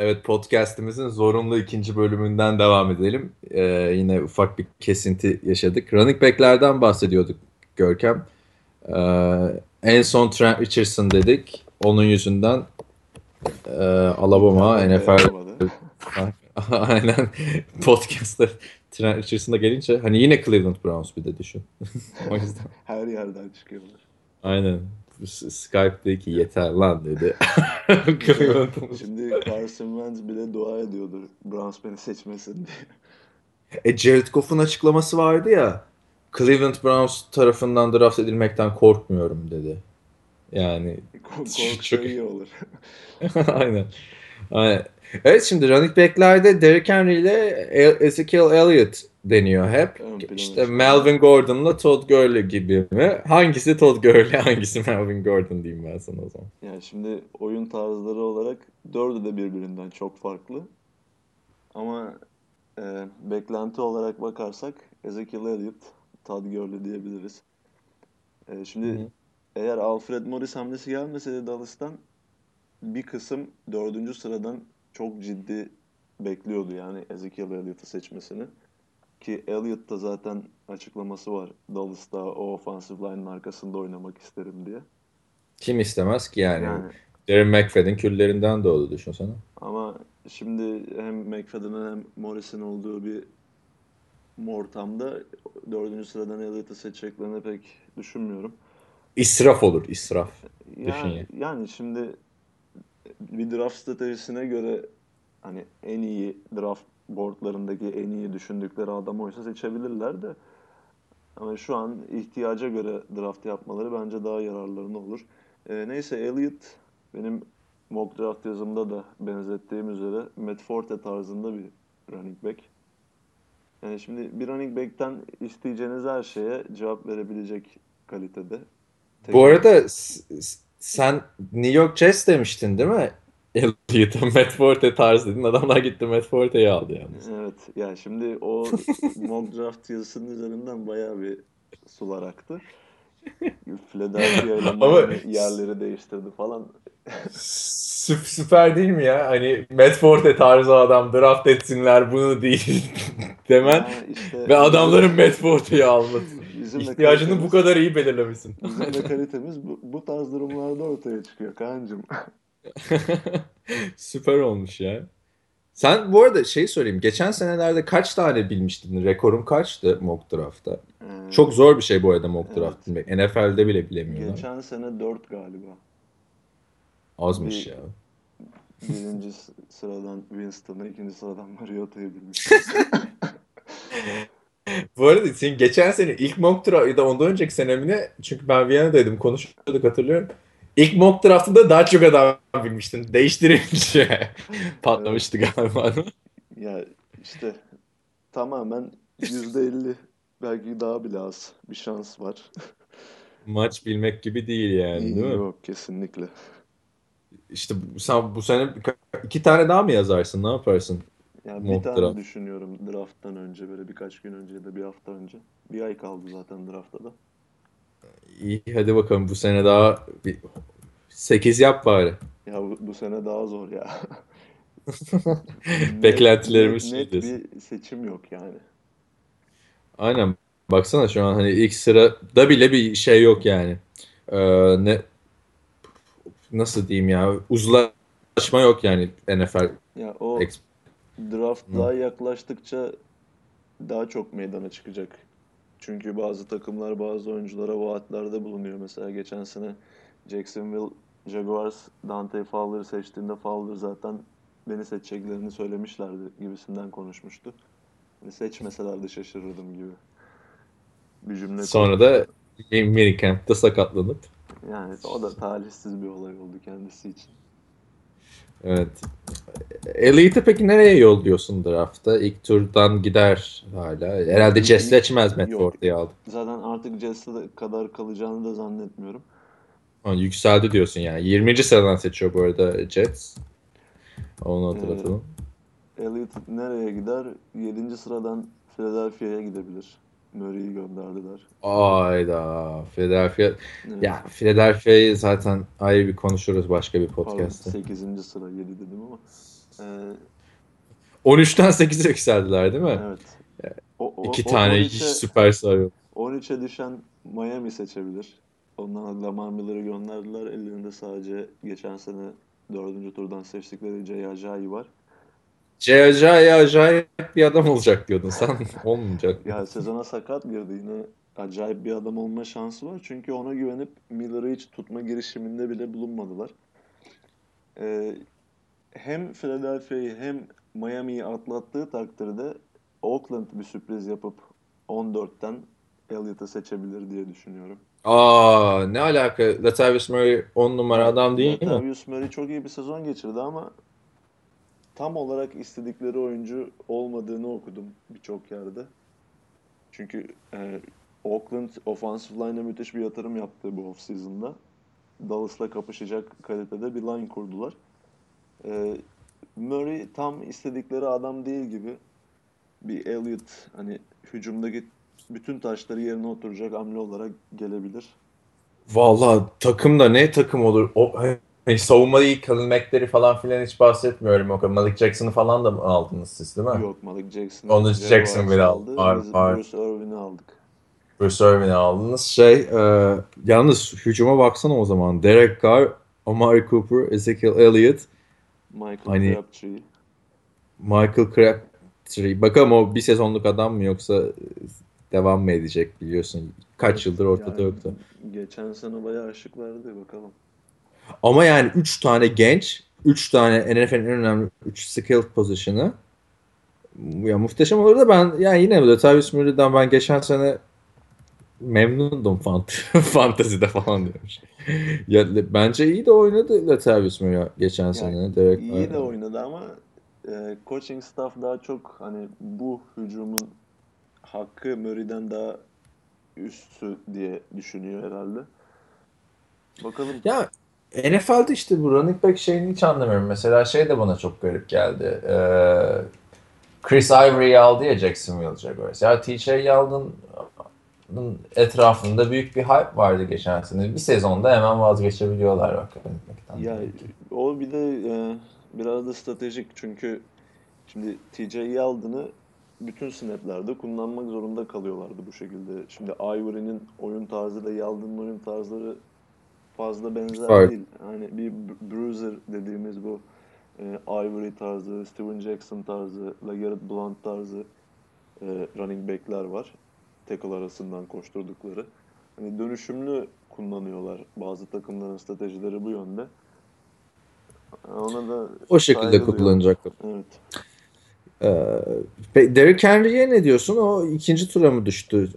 Evet podcast'imizin zorunlu ikinci bölümünden devam edelim. Ee, yine ufak bir kesinti yaşadık. Running back'lerden bahsediyorduk Görkem. Ee, en son Trent Richardson dedik. Onun yüzünden e, Alabama NFL Aynen podcast'ta Trent Richardson'a gelince hani yine Cleveland Browns bir de düşün. o yüzden. Her yerden çıkıyorlar. Aynen. Skype'daki yeter lan dedi. Şimdi Carson Wentz bile dua ediyordur Browns beni seçmesin diye. E Jared Goff'un açıklaması vardı ya. Cleveland Browns tarafından draft edilmekten korkmuyorum dedi. Yani çok iyi olur. Aynen. Aynen. Evet şimdi running back'lerde Derrick Henry ile Ezekiel Elliott deniyor hep. Ön işte Melvin Gordon'la Todd Gurley gibi mi? Hangisi Todd Gurley, hangisi Melvin Gordon diyeyim ben sana o zaman. Yani şimdi oyun tarzları olarak dördü de birbirinden çok farklı. Ama e, beklenti olarak bakarsak Ezekiel Elliott, Todd Gurley diyebiliriz. E, şimdi Hı-hı. eğer Alfred Morris hamlesi gelmeseydi Dallas'tan bir kısım dördüncü sıradan çok ciddi bekliyordu yani Ezekiel Elliott'ı seçmesini. Ki Elliott da zaten açıklaması var. Dallas'ta o offensive line'ın arkasında oynamak isterim diye. Kim istemez ki yani? yani Darren McFadden küllerinden doğdu düşünsene. Ama şimdi hem McFadden'ın hem Morris'in olduğu bir ortamda dördüncü sıradan Elliott'ı seçeceklerini pek düşünmüyorum. İsraf olur, israf. Yani, yani şimdi bir draft stratejisine göre hani en iyi draft boardlarındaki en iyi düşündükleri adam oysa seçebilirler de ama şu an ihtiyaca göre draft yapmaları bence daha yararlarına olur. E, neyse Elliot benim mock draft yazımda da benzettiğim üzere Matt Forte tarzında bir running back. Yani şimdi bir running back'ten isteyeceğiniz her şeye cevap verebilecek kalitede. Bu arada sen New York Jets demiştin değil mi? Elliott'a Matt Forte tarzı dedin. Adamlar gitti Matt Forte'yi aldı yalnız. Evet. Ya şimdi o mock draft yazısının üzerinden bayağı bir sular aktı. Philadelphia ile Ama... yerleri değiştirdi falan. süper değil mi ya? Hani Matt Forte tarzı adam draft etsinler bunu değil demen yani işte, ve adamların Matt Forte'yi alması. Bizim İhtiyacını bu kadar iyi belirlemişsin. Bizim de kalitemiz bu, bu tarz durumlarda ortaya çıkıyor Kaan'cığım. Süper olmuş ya. Sen bu arada şey sorayım. Geçen senelerde kaç tane bilmiştin? Rekorum kaçtı mock draft'ta? Hmm. Çok zor bir şey bu arada mock draft bilmek. NFL'de bile bilemiyorlar. Geçen sene 4 galiba. Azmış bir, ya. Birinci sıradan Winston'ı, ikinci sıradan Mariota'yı bilmiş. Bu arada senin geçen sene ilk mock draft ya da ondan önceki senemine çünkü ben Viyana'daydım konuşuyorduk hatırlıyorum. İlk mock draftında daha çok adam bilmiştin. Değiştirince patlamıştı galiba. ya işte tamamen %50 belki daha bile az bir şans var. Maç bilmek gibi değil yani değil mi? Yok kesinlikle. İşte sen bu sene iki tane daha mı yazarsın? Ne yaparsın? Yani bir tane draft. düşünüyorum drafttan önce böyle birkaç gün önce ya da bir hafta önce. Bir ay kaldı zaten draftta da. İyi hadi bakalım bu sene daha bir 8 yap bari. Ya bu, bu sene daha zor ya. Beklentilerimiz net, net, bir seçim yok yani. Aynen. Baksana şu an hani ilk sırada bile bir şey yok yani. Ee, ne nasıl diyeyim ya uzlaşma yok yani NFL. Ya o draft daha yaklaştıkça daha çok meydana çıkacak. Çünkü bazı takımlar bazı oyunculara vaatlerde bulunuyor. Mesela geçen sene Jacksonville Jaguars Dante Fowler'ı seçtiğinde Fowler zaten beni seçeceklerini söylemişlerdi gibisinden konuşmuştu. Yani seçmeselerdi şaşırırdım gibi. Bir cümle Sonra da Minicam'da sakatlanıp. Yani o da talihsiz bir olay oldu kendisi için. Evet. Elite'i peki nereye yolluyorsun draftta? İlk turdan gider hala. Herhalde Jets seçmez Matt Forte'yi aldı. Zaten artık Jets'e kadar kalacağını da zannetmiyorum. Ha, yükseldi diyorsun yani. 20. sıradan seçiyor bu arada Jets. Onu hatırlatalım. Ee, Elliot nereye gider? 7. sıradan Philadelphia'ya gidebilir. Murray'i gönderdiler. Ayda Philadelphia. Evet. Ya Philadelphia'yı zaten ayrı bir konuşuruz başka bir Pardon, podcast'te. 8. sıra 7 dedim ama. Ee, 13'ten 8'e yükseldiler değil mi? evet. O, o, İki o- tane 13'e hiç süperstar yok. 13'e düşen Miami seçebilir. Ondan Lamar Miller'ı gönderdiler. Ellerinde sadece geçen sene 4. turdan seçtikleri Jay Ajayi var. J.J. acayip bir adam olacak diyordun sen. Olmayacak. Ya sezona sakat girdi. Yine acayip bir adam olma şansı var. Çünkü ona güvenip Miller'ı hiç tutma girişiminde bile bulunmadılar. Ee, hem Philadelphia'yı hem Miami'yi atlattığı takdirde Oakland bir sürpriz yapıp 14'ten Elliott'ı seçebilir diye düşünüyorum. Aa ne alaka? Latavius Murray 10 numara adam değil mi? Latavius Murray çok iyi bir sezon geçirdi ama tam olarak istedikleri oyuncu olmadığını okudum birçok yerde. Çünkü e, Oakland offensive line'e müthiş bir yatırım yaptı bu offseason'da. Dallas'la kapışacak kalitede bir line kurdular. E, Murray tam istedikleri adam değil gibi. Bir Elliott hani hücumdaki bütün taşları yerine oturacak hamle olarak gelebilir. Vallahi takımda ne takım olur? O hani savunma değil, Khalil Mack'leri falan filan hiç bahsetmiyorum. O kadar. Malik Jackson'ı falan da mı aldınız siz değil mi? Yok Malik Jackson. Onu Jackson bile aldı. Var, var. Bruce Irvin'i aldık. Bruce Irvin'i aldınız. Şey, e, yalnız hücuma baksana o zaman. Derek Carr, Amari Cooper, Ezekiel Elliott, Michael Hani- Crabtree. Michael Crabtree. Bakalım o bir sezonluk adam mı yoksa devam mı edecek biliyorsun. Kaç yıldır ortada Yani yoktu. Geçen sene bayağı ışık verdi bakalım. Ama yani 3 tane genç, 3 tane NFL'in en önemli 3 skill pozisyonu. Ya muhteşem olur da ben yani yine Latavius Murray'den ben geçen sene memnundum fant fantezide falan diyormuş. ya, bence iyi de oynadı Latavius Murray geçen sene. Derek İyi de oynadı ama e, coaching staff daha çok hani bu hücumun hakkı Murray'den daha üstü diye düşünüyor herhalde. Bakalım. Ya NFL'de işte bu running back şeyini hiç anlamıyorum. Mesela şey de bana çok garip geldi. Ee, Chris Ivory'yi aldı ya Jacksonville Jaguars. Ya TJ Yeldon'un etrafında büyük bir hype vardı geçen sene. Bir sezonda hemen vazgeçebiliyorlar bak. Ya o bir de e, biraz da stratejik çünkü şimdi TJ Yeldon'ı bütün snaplerde kullanmak zorunda kalıyorlardı bu şekilde. Şimdi Ivory'nin oyun tarzı da Yeldon'un oyun tarzları fazla benzer Fark. değil. Hani bir bru- bruiser dediğimiz bu e, Ivory tarzı, Steven Jackson tarzı, LeGarrette Blount tarzı e, running back'ler var. Tackle arasından koşturdukları. Hani dönüşümlü kullanıyorlar. Bazı takımların stratejileri bu yönde. Ona da O şekilde kullanacaklar. Evet. Ee, Derrick Henry'e ne diyorsun? O ikinci tura mı düştü?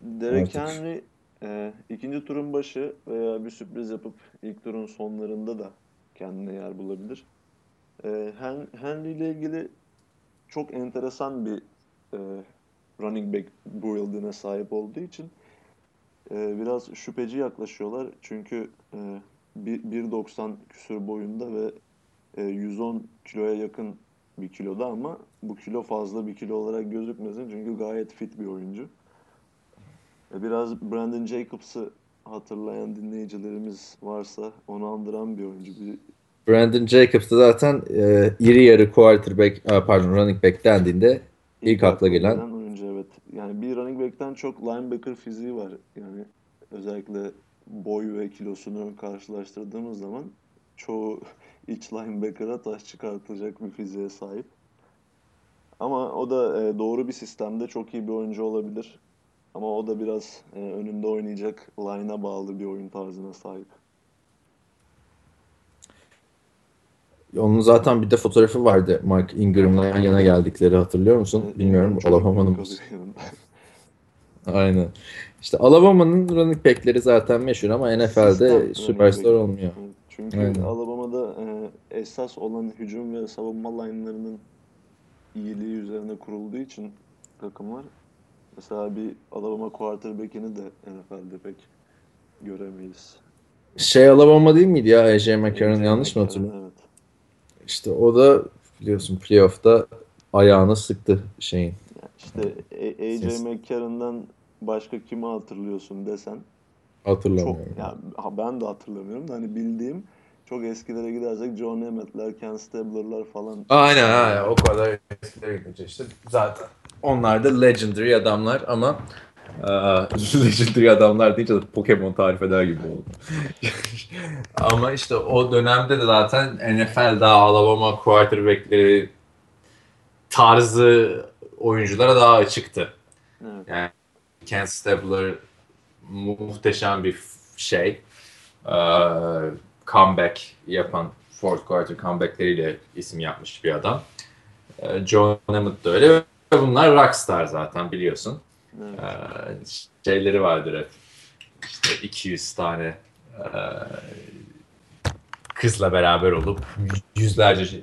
Derek Artık. Henry e, ikinci turun başı veya bir sürpriz yapıp ilk turun sonlarında da kendine yer bulabilir. E, Hen- Henry ile ilgili çok enteresan bir e, running back build'ine sahip olduğu için e, biraz şüpheci yaklaşıyorlar. Çünkü e, bir- 1.90 küsur boyunda ve e, 110 kiloya yakın bir kiloda ama bu kilo fazla bir kilo olarak gözükmesin çünkü gayet fit bir oyuncu. E, Biraz Brandon Jacobs'ı hatırlayan dinleyicilerimiz varsa onu andıran bir oyuncu. Bir, Brandon Jacobs da zaten e, iri yarı quarterback, e, pardon running back dendiğinde İlk akla gelen- oyuncu evet. Yani bir running back'ten çok linebacker fiziği var. Yani özellikle boy ve kilosunu karşılaştırdığımız zaman çoğu iç linebacker'a taş çıkartılacak bir fiziğe sahip. Ama o da e, doğru bir sistemde çok iyi bir oyuncu olabilir. Ama o da biraz e, önünde oynayacak line'a bağlı bir oyun tarzına sahip. Onun zaten bir de fotoğrafı vardı. Mark Ingram'la yan yana geldikleri hatırlıyor musun? Bilmiyorum. Alabama'nın. Aynen. İşte Alabama'nın running back'leri zaten meşhur ama NFL'de süperstar olmuyor. Çünkü Aynen. Alabama'da e, esas olan hücum ve savunma line'larının iyiliği üzerine kurulduğu için takımlar mesela bir Alabama quarterback'ini de NFL'de pek göremeyiz. Şey Alabama değil miydi ya AJ McCarron yanlış mı hatırlıyorum? Evet. İşte o da biliyorsun playoff'ta ayağını sıktı şeyin. Yani işte AJ. McCarron'dan başka kimi hatırlıyorsun desen Hatırlamıyorum. çok yani ben de hatırlamıyorum da hani bildiğim çok eskilere gidersek John Emmett'ler, Ken Stabler'lar falan. Aynen aynen o kadar eskilere gidince işte zaten onlar da legendary adamlar ama e, legendary adamlar deyince de Pokemon tarif eder gibi oldu. ama işte o dönemde de zaten NFL'de Alabama quarterback'leri tarzı oyunculara daha açıktı. Evet. Yani Ken Stabler muhteşem bir şey. Ee, comeback yapan fourth quarter comeback'leriyle isim yapmış bir adam. Ee, John Hammond da öyle. Bunlar rockstar zaten biliyorsun. Evet. Ee, şeyleri vardır hep. İşte 200 tane e, kızla beraber olup yüzlerce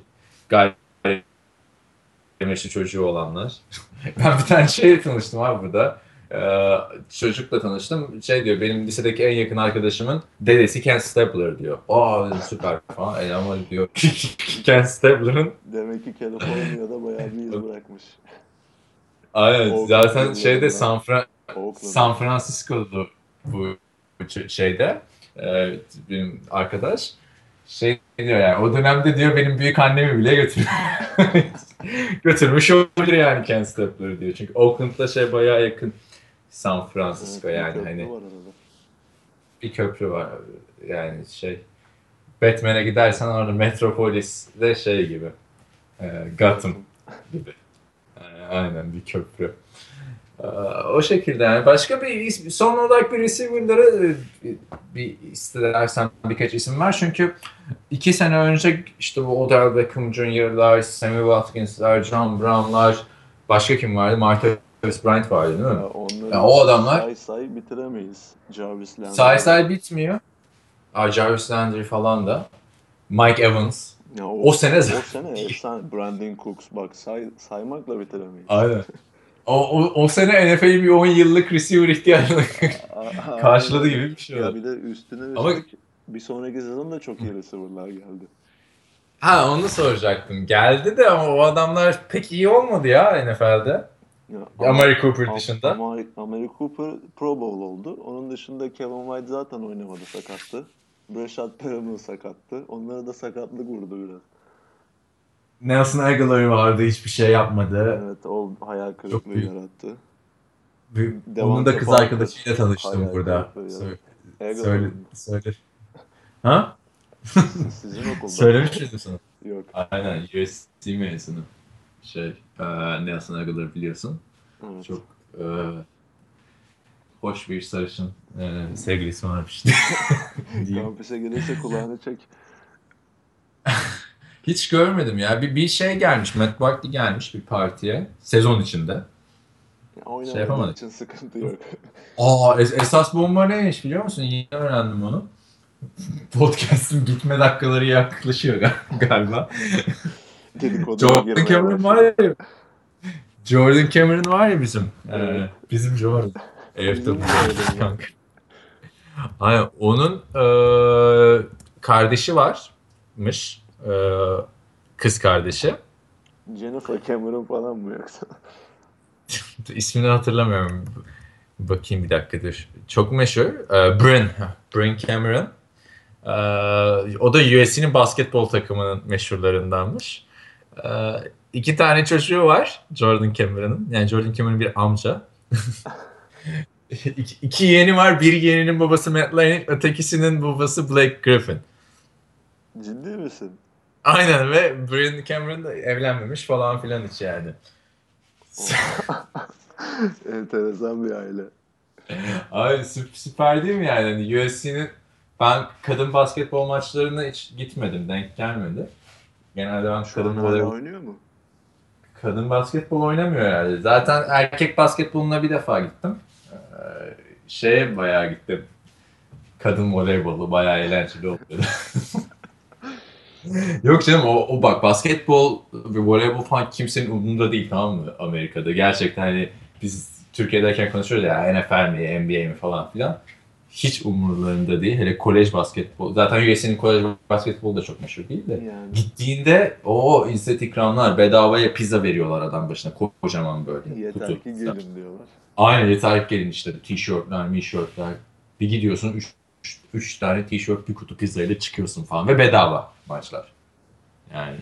gayrimeşru çocuğu olanlar. ben bir tane şeyle tanıştım abi burada. Ee, çocukla tanıştım. Şey diyor benim lisedeki en yakın arkadaşımın dedesi Ken Stabler diyor. Aa dedim, süper falan. E, ama diyor Ken Stabler'ın Demek ki California'da bayağı bir iz bırakmış. aynen. Oakland zaten şeyde San, Fra- Oakland. San Francisco'du bu şeyde. E, benim arkadaş. Şey diyor yani o dönemde diyor benim büyük annemi bile götür götürmüş olabilir yani Ken Stabler diyor. Çünkü Oakland'da şey bayağı yakın. San Francisco Evet, bir yani köprü hani. bir köprü var. Yani şey Batman'e gidersen orada Metropolis'de şey gibi e, Gotham. gibi. Yani aynen bir köprü. Ee, O şekilde yani. Başka bir son olarak bir receiver'lara e, bir istersen birkaç isim var. Çünkü iki sene önce işte bu Odell Beckham Jr.'lar, Sammy Watkins'ler, John Brown'lar, başka kim vardı? Martavis Bryant vardı değil mi? Ya onları Ya o adamlar- say say bitiremeyiz. Jarvis Landry. Say say bitmiyor. Aa, Jarvis Landry falan da. Mike Evans. Ya O sene o zaten. sene efsane. Brandon Cooks bak say, saymakla bitiremeyiz. Aynen. O, o, o sene NFL'in bir 10 yıllık receiver ihtiyacını karşıladı gibi bir şey Ya oldu. bir de üstüne Ama- bir sonraki sezon da çok iyi receiver'lar geldi. Ha onu soracaktım. Geldi de ama o adamlar pek iyi olmadı ya NFL'de. Ya, Amari Cooper Am- dışında. Amari, Amari Cooper Pro Bowl oldu. Onun dışında Kevin White zaten oynamadı sakattı. Brashad Perriman sakattı. Onlara da sakatlık vurdu biraz. Nelson Aguilar vardı hiçbir şey yapmadı. Evet o hayal Çok kırıklığı büyük. yarattı. Bir- Onun Devante da kız arkadaşıyla tanıştım hayal burada. Söyle, söyle, söyle. Ha? Sizin okulda. Söylemiş miydim sana? Yok. Aynen USC mezunu. Şey, e, Nelson Aguilar biliyorsun. Evet. Çok e, hoş bir sarışın e, sevgilisi varmış. Kampüse gelirse kulağını çek. Hiç görmedim ya. Bir, bir şey gelmiş. Matt Barkley gelmiş bir partiye. Sezon içinde. Ya, oynamadığı Şey yapamadık. için sıkıntı yok. Aa es- esas bomba neymiş biliyor musun? Yeni öğrendim onu. Podcast'ın gitme dakikaları yaklaşıyor gal- galiba. Jordan Cameron var ya. Jordan Cameron var ya bizim. Ee, Evet. bizim Jordan. AFW Jordan. kanka. Aynen. Onun eee, kardeşi varmış. Eee, kız kardeşi. Jennifer Cameron falan mı yoksa? İsmini hatırlamıyorum. Bakayım bir dakika dur. Çok meşhur. Ee, Bryn. Bryn Cameron. Ee, o da USC'nin basketbol takımının meşhurlarındanmış. Ee, iki tane çocuğu var Jordan Cameron'ın. Yani Jordan Cameron bir amca. iki, iki yeğeni var. Bir yeğeninin babası Matt Lane, ötekisinin babası Blake Griffin. Ciddi misin? Aynen ve Bryn Cameron da evlenmemiş falan filan hiç yani. Enteresan bir aile. Abi sü- süper değil mi yani? Hani USC'nin ben kadın basketbol maçlarına hiç gitmedim. Denk gelmedi. Genelde ben Şu kadın voleybol, oynuyor mu? kadın basketbol oynamıyor herhalde. Zaten erkek basketboluna bir defa gittim. Şeye bayağı gittim. Kadın voleybolu bayağı eğlenceli oluyordu. Yok canım o, o bak basketbol ve voleybol falan kimsenin umurunda değil tamam mı Amerika'da. Gerçekten hani biz Türkiye'deyken konuşuyoruz ya NFL mi NBA mi falan filan. hiç umurlarında değil. Hele kolej basketbol. Zaten USC'nin kolej basketbolu da çok meşhur değil de. Yani. Gittiğinde o izzet ikramlar bedavaya pizza veriyorlar adam başına. Kocaman böyle. Yeter kutu. ki gelin diyorlar. Aynen yeter gelin işte tişörtler, mişörtler. Bir gidiyorsun 3 3 tane tişört bir kutu pizzayla çıkıyorsun falan ve bedava maçlar. Yani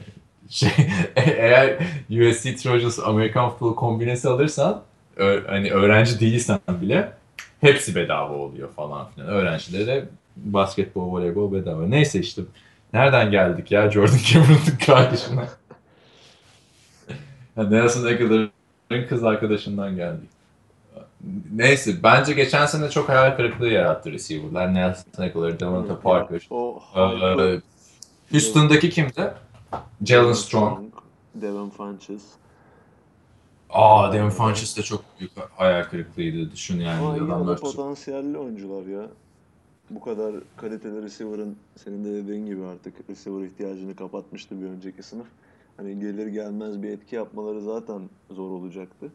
şey eğer USC Trojans Amerikan futbolu kombinesi alırsan hani öğrenci değilsen bile hepsi bedava oluyor falan filan. Öğrencilere basketbol, voleybol bedava. Neyse işte nereden geldik ya Jordan Cameron'ın kardeşine. yani Nelson Aguilar'ın kız arkadaşından geldik. Neyse bence geçen sene çok hayal kırıklığı yarattı receiver'lar. Nelson Aguilar, Devonta Parker. O Ee, Houston'daki kimdi? Jalen Strong. Devin Funches. Aa Devin Funches de çok büyük hayal kırıklığıydı. Düşün yani Ama adamlar. potansiyelli oyuncular ya. Bu kadar kaliteli receiver'ın senin de dediğin gibi artık receiver ihtiyacını kapatmıştı bir önceki sınıf. Hani gelir gelmez bir etki yapmaları zaten zor olacaktı.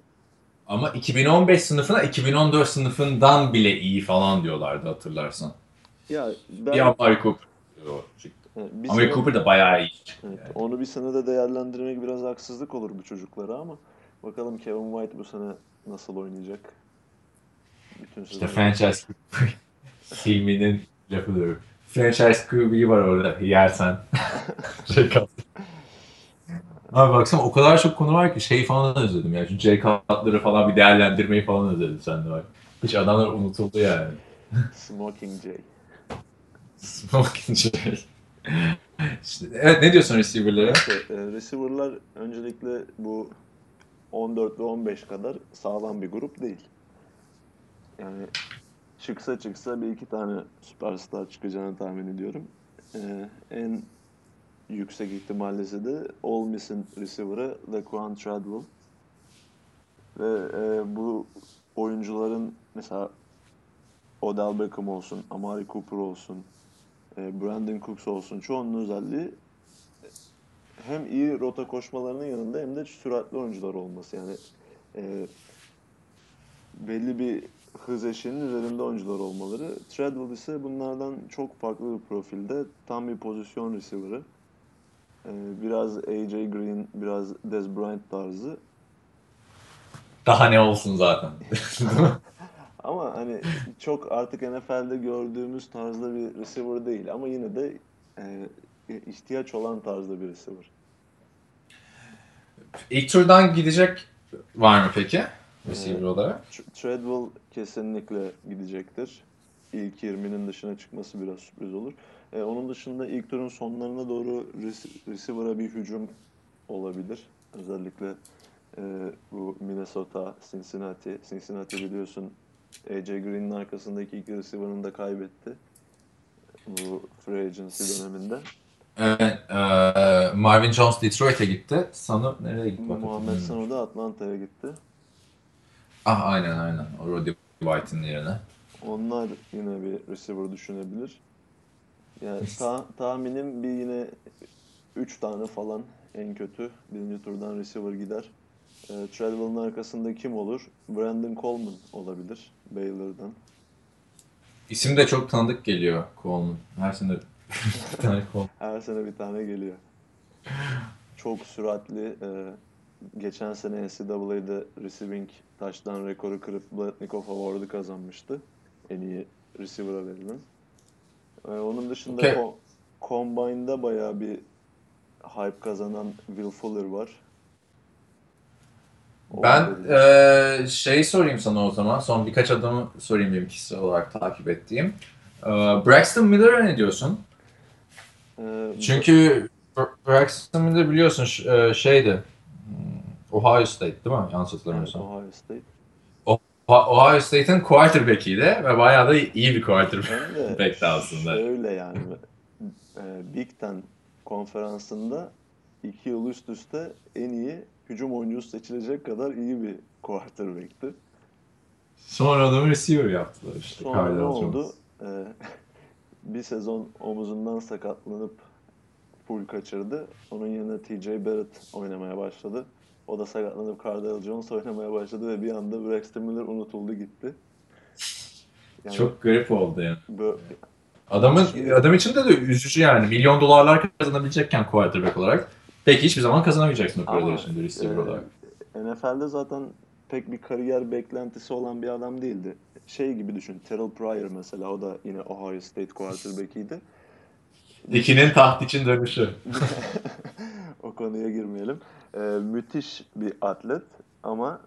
Ama 2015 sınıfına 2014 sınıfından bile iyi falan diyorlardı hatırlarsan. Ya ben Bir Amari Cooper çıktı. Bir Amari sene- Cooper da bayağı iyi. Evet, onu bir senede değerlendirmek biraz haksızlık olur bu çocuklara ama bakalım Kevin White bu sene nasıl oynayacak. Bütün İşte franchise filminin lafıdır. Franchise QB var orada yersen. şey kaldı. Abi baksana o kadar çok konu var ki şey falan özledim ya. Şu Jay Cutler'ı falan bir değerlendirmeyi falan özledim sen de var. Hiç adamlar unutuldu yani. Smoking Jay. Smoking Jay. İşte, evet ne diyorsun receiver'lara? İşte, e, receiver'lar öncelikle bu 14 ve 15 kadar sağlam bir grup değil. Yani çıksa çıksa bir iki tane süperstar çıkacağını tahmin ediyorum. E, en yüksek ihtimallisi de Ole Miss'in receiver'ı Laquan Treadwell. Ve e, bu oyuncuların mesela Odell Beckham olsun, Amari Cooper olsun, e, Brandon Cooks olsun çoğunun özelliği hem iyi rota koşmalarının yanında hem de süratli oyuncular olması. Yani e, belli bir hız eşiğinin üzerinde oyuncular olmaları. Treadwell ise bunlardan çok farklı bir profilde. Tam bir pozisyon receiver'ı. E, biraz AJ Green, biraz Dez Bryant tarzı. Daha ne olsun zaten. Ama hani çok artık NFL'de gördüğümüz tarzda bir receiver değil. Ama yine de e, ihtiyaç olan tarzda bir receiver. İlk turdan gidecek var mı peki? Receiver Evet. olarak. Tr- Treadwell kesinlikle gidecektir. İlk 20'nin dışına çıkması biraz sürpriz olur. E, onun dışında ilk turun sonlarına doğru rec- receiver'a bir hücum olabilir. Özellikle e, bu Minnesota, Cincinnati. Cincinnati biliyorsun AJ Green'in arkasındaki iki receiver'ını da kaybetti. Bu free agency döneminde. Evet, eee, Marvin Jones Detroit'e gitti. Sanu nereye gitti? Muhammed. Sanu da Atlanta'ya gitti. Ah aynen aynen. O Roddy White'ın yerine. Onlar yine bir receiver düşünebilir. Yani ta- tahminim bir yine 3 tane falan en kötü birinci turdan receiver gider. E, Treadwell'ın arkasında kim olur? Brandon Coleman olabilir Baylor'dan. İsim de çok tanıdık geliyor Coleman. Her sene bir tane Coleman. Her sene bir tane geliyor. Çok süratli. e, geçen sene NCAA'de receiving taştan rekoru kırıp Blatnikov Award'ı kazanmıştı. En iyi receiver'a verilen. E, onun dışında Okey. ko- Combine'da bayağı bir hype kazanan Will Fuller var. O Ben eee, şey sorayım sana o zaman. Son birkaç adamı sorayım benim kişisel olarak takip ettiğim. Eee, Braxton Miller'a ne diyorsun? E, Çünkü Br- Braxton Miller biliyorsun şeydi. hmm, Ohio State değil mi? Yanlış hatırlamıyorsam. Ohio State. Ohio State'in quarterback'iydi ve bayağı da iyi bir quarterback aslında. şöyle yani e, Big Ten konferansında iki yıl üst üste en iyi hücum oyuncusu seçilecek kadar iyi bir quarterback'ti. Sonra adamı receiver yaptılar işte. Sonra ne oldu? E, bir sezon omuzundan sakatlanıp full kaçırdı. Onun yerine TJ Barrett oynamaya başladı. O da sakatlanıp Cardell Jones oynamaya başladı ve bir anda Braxton Miller unutuldu gitti. Yani Çok garip oldu yani. Böyle, Adamın adam için de, de üzücü yani. Milyon dolarlar kazanabilecekken quarterback olarak. Peki hiçbir zaman kazanamayacaksın o paraları şimdi receiver e, olarak. NFL'de zaten pek bir kariyer beklentisi olan bir adam değildi. Şey gibi düşün. Terrell Pryor mesela o da yine Ohio State quarterback'iydi. İkinin taht için dönüşü. o konuya girmeyelim. Ee, müthiş bir atlet ama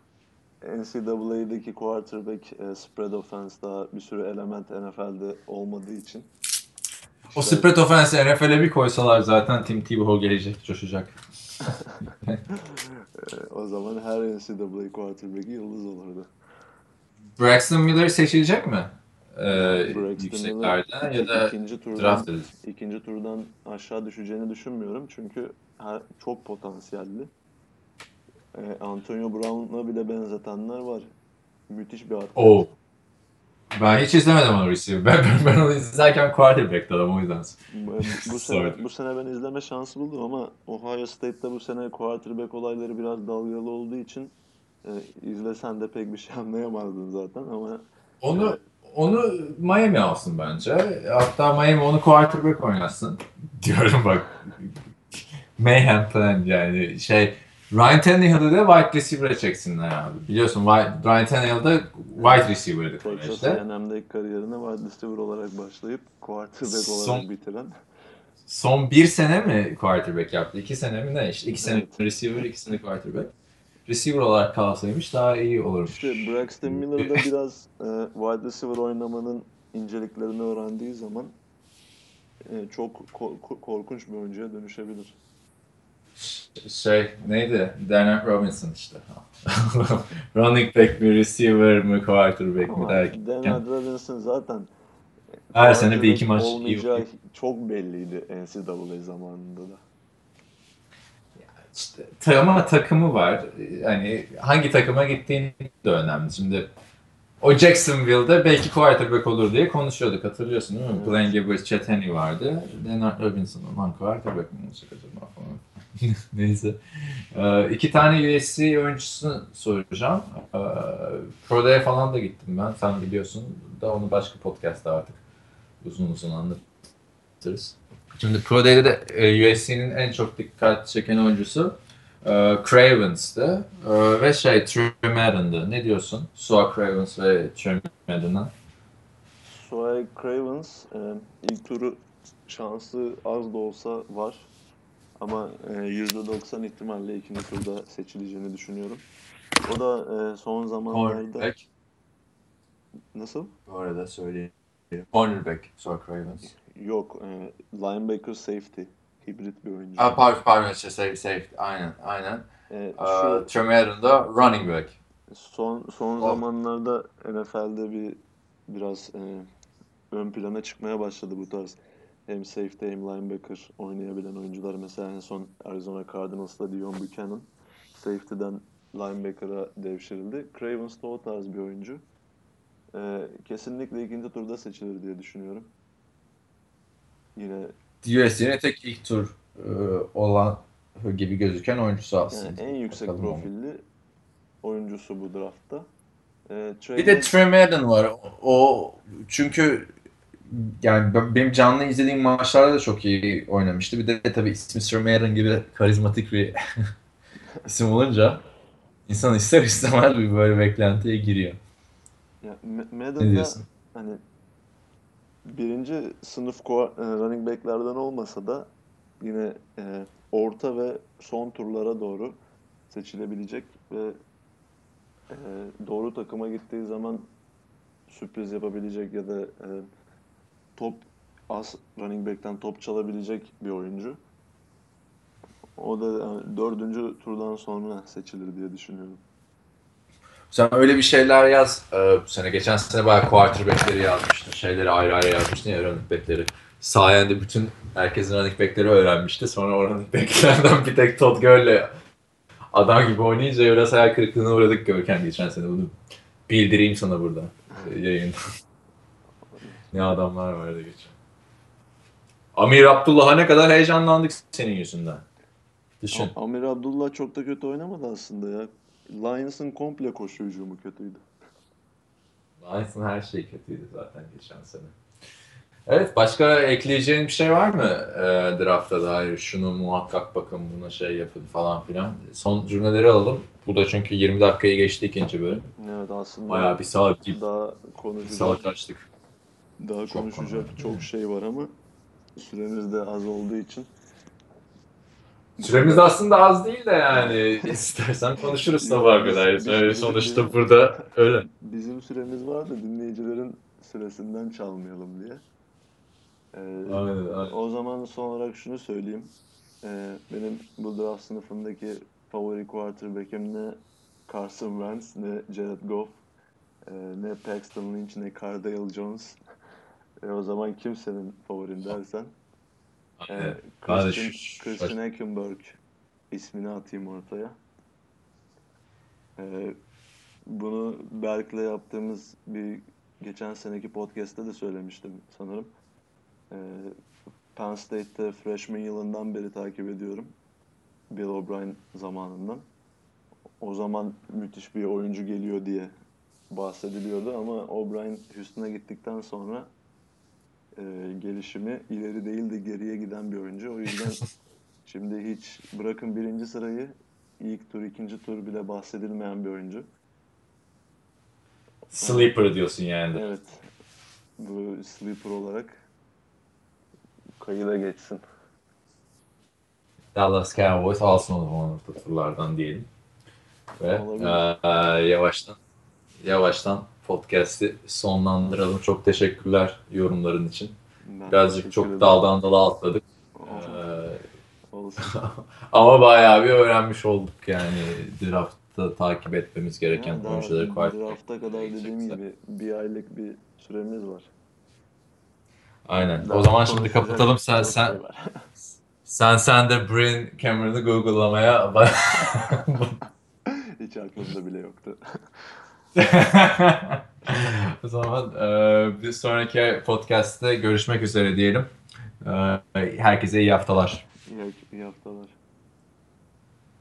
NCAA'deki quarterback e, spread offense daha bir sürü element NFL'de olmadığı için. İşte, o spread offense NFL'e bir koysalar zaten Tim Tebow gelecek, coşacak. Ee, o zaman her NCAA quarterback'i yıldız olurdu. Braxton Miller seçilecek mi? Ee, yükseklerde ya da ikinci turdan, draft edilecek. İkinci turdan aşağı düşeceğini düşünmüyorum. Çünkü her, çok potansiyelli. Ee, Antonio Brown'a bile benzetenler var. Müthiş bir atlet. Oh. Ben hiç izlemedim onu receiver. Ben, ben, ben onu izlerken quarterback'ti adam o yüzden. bu, sene, bu sene ben izleme şansı buldum ama Ohio State'te bu sene quarterback olayları biraz dalgalı olduğu için e, izlesen de pek bir şey anlayamazdın zaten ama onu e, onu Miami alsın bence. Hatta Miami onu quarterback oynasın. Diyorum bak. Mayhem plan yani şey Ryan Tannehill'ı da wide receiver'e çeksinler abi. Biliyorsun Ryan Tannehill da wide receiver'dı Texas A&M'deki kariyerine wide receiver olarak başlayıp quarterback son, olarak bitiren. Son bir sene mi quarterback yaptı? İki sene mi ne? İşte iki sene evet. receiver, iki sene quarterback. Receiver olarak kalsaymış daha iyi olurmuş. İşte Braxton Miller da biraz e, wide receiver oynamanın inceliklerini öğrendiği zaman e, çok ko- korkunç bir oyuncuya dönüşebilir şey neydi? Darnell Robinson işte. Running back mi, receiver mi, quarterback mi derken. Darnell Robinson zaten her sene bir iki maç iyi. çok belliydi NCAA zamanında da. İşte, ama takımı var. Hani hangi takıma gittiğin de önemli. Şimdi o Jacksonville'de belki quarterback olur diye konuşuyorduk hatırlıyorsun değil mi? Evet. Blaine Gabbert, Chet Henney vardı. Leonard Robinson aman quarterback mi olacak acaba falan. Neyse. Ee, iki tane USC oyuncusunu soracağım. Ee, Pro Day'e falan da gittim ben. Sen biliyorsun da onu başka podcast'ta artık uzun uzun anlatırız. Şimdi Pro Day'de de e, USC'nin en çok dikkat çeken oyuncusu e, Cravens'tı. E, ve şey Trey Madden'dı. Ne diyorsun? Sua Cravens ve Trey Madden'a? Sua Cravens e, ilk turu şansı az da olsa var. Ama e, %90 ihtimalle ikinci turda seçileceğini düşünüyorum. O da e, son zamanlarda... Cornerback. Nasıl? Bu arada söyleyeyim. Cornerback, Sork Ravens. Yok, e, linebacker safety. Hibrit bir oyuncu. Aa, pardon, pardon, şey, safety. Aynen, aynen. E, şu, Tremarin da running back. Son son oh. zamanlarda NFL'de bir biraz e, ön plana çıkmaya başladı bu tarz hem safety hem linebacker oynayabilen oyuncular. Mesela en son Arizona Cardinals'ta Dion Buchanan safety'den linebacker'a devşirildi. Cravens da o tarz bir oyuncu. Ee, kesinlikle ikinci turda seçilir diye düşünüyorum. Yine USC'nin tek ilk tur e, olan gibi gözüken oyuncusu aslında. Yani en yüksek Bakalım profilli onu. oyuncusu bu draftta. Ee, bir de Trey Madden var. O çünkü yani benim canlı izlediğim maçlarda da çok iyi oynamıştı. Bir de tabii ismi Sir gibi karizmatik bir isim olunca insan ister istemez bir böyle beklentiye giriyor. Ya, Madden'da hani birinci sınıf e, running back'lerden olmasa da yine e, orta ve son turlara doğru seçilebilecek ve e, doğru takıma gittiği zaman sürpriz yapabilecek ya da e, top az running back'ten top çalabilecek bir oyuncu. O da yani dördüncü turdan sonra seçilir diye düşünüyorum. Sen öyle bir şeyler yaz. Ee, sene geçen sene bayağı quarterback'leri yazmıştın. Şeyleri ayrı ayrı yazmıştın ya running back'leri. Sayende bütün herkesin running back'leri öğrenmişti. Sonra o running back'lerden bir tek Todd Gurley adam gibi oynayınca biraz hayal kırıklığına uğradık Görkem geçen sene. Bunu bildireyim sana burada yayında. Ne adamlar vardı geçen. Amir Abdullah'a ne kadar heyecanlandık senin yüzünden. Düşün. Amir Abdullah çok da kötü oynamadı aslında ya. Lions'ın komple koşu hücumu kötüydü. Lions'ın her şey kötüydü zaten geçen sene. Evet başka ekleyeceğin bir şey var mı e, drafta dair? Şunu muhakkak bakın buna şey yapın falan filan. Son cümleleri alalım. Bu da çünkü 20 dakikayı geçti ikinci bölüm. Evet aslında Bayağı bir saat gibi. daha Bir konuşacak saat açtık. daha Çok konuşacak konu. çok şey var ama süremiz de az olduğu için Süremiz aslında az değil de yani istersen konuşuruz sabaha kadar. Yani sonuçta burada öyle. bizim süremiz var da dinleyicilerin süresinden çalmayalım diye. Ee, Aynen, aynen. O zaman son olarak şunu söyleyeyim. Ee, benim bu draft sınıfındaki favori quarterback'im ne Carson Wentz, ne Jared Goff, e, ne Paxton Lynch, ne Cardale Jones. E, o zaman kim senin favorin dersen? E, de Christian, Christian Hackenberg ismini atayım ortaya. E, bunu Berk'le yaptığımız bir geçen seneki podcast'te de söylemiştim sanırım. E, Penn State'te freshman yılından beri takip ediyorum. Bill O'Brien zamanından. O zaman müthiş bir oyuncu geliyor diye bahsediliyordu ama O'Brien Houston'a gittikten sonra e, gelişimi ileri değil de geriye giden bir oyuncu. O yüzden şimdi hiç bırakın birinci sırayı ilk tur, ikinci tur bile bahsedilmeyen bir oyuncu. Sleeper diyorsun yani. Evet. Bu sleeper olarak kayıda geçsin. Dallas Cowboys alsın o zaman orta turlardan diyelim. Ve Olabilir. eee, yavaştan yavaştan podcast'i sonlandıralım. Çok teşekkürler yorumların için. Ben Birazcık çok daldan dala atladık. Olsun. ama bayağı bir öğrenmiş olduk yani draftta takip etmemiz gereken Ya daha oyuncuları quarterback. drafta kadar dediğim gibi bir aylık bir süremiz var. Aynen. Daha o zaman şimdi kapatalım. Sen sen şey var. sen sen de Brain Cameron'ı Google'lamaya. Hiç aklımda bile yoktu. O zaman e, bir sonraki podcast'te görüşmek üzere diyelim. E, herkese iyi haftalar. İyi, iyi haftalar.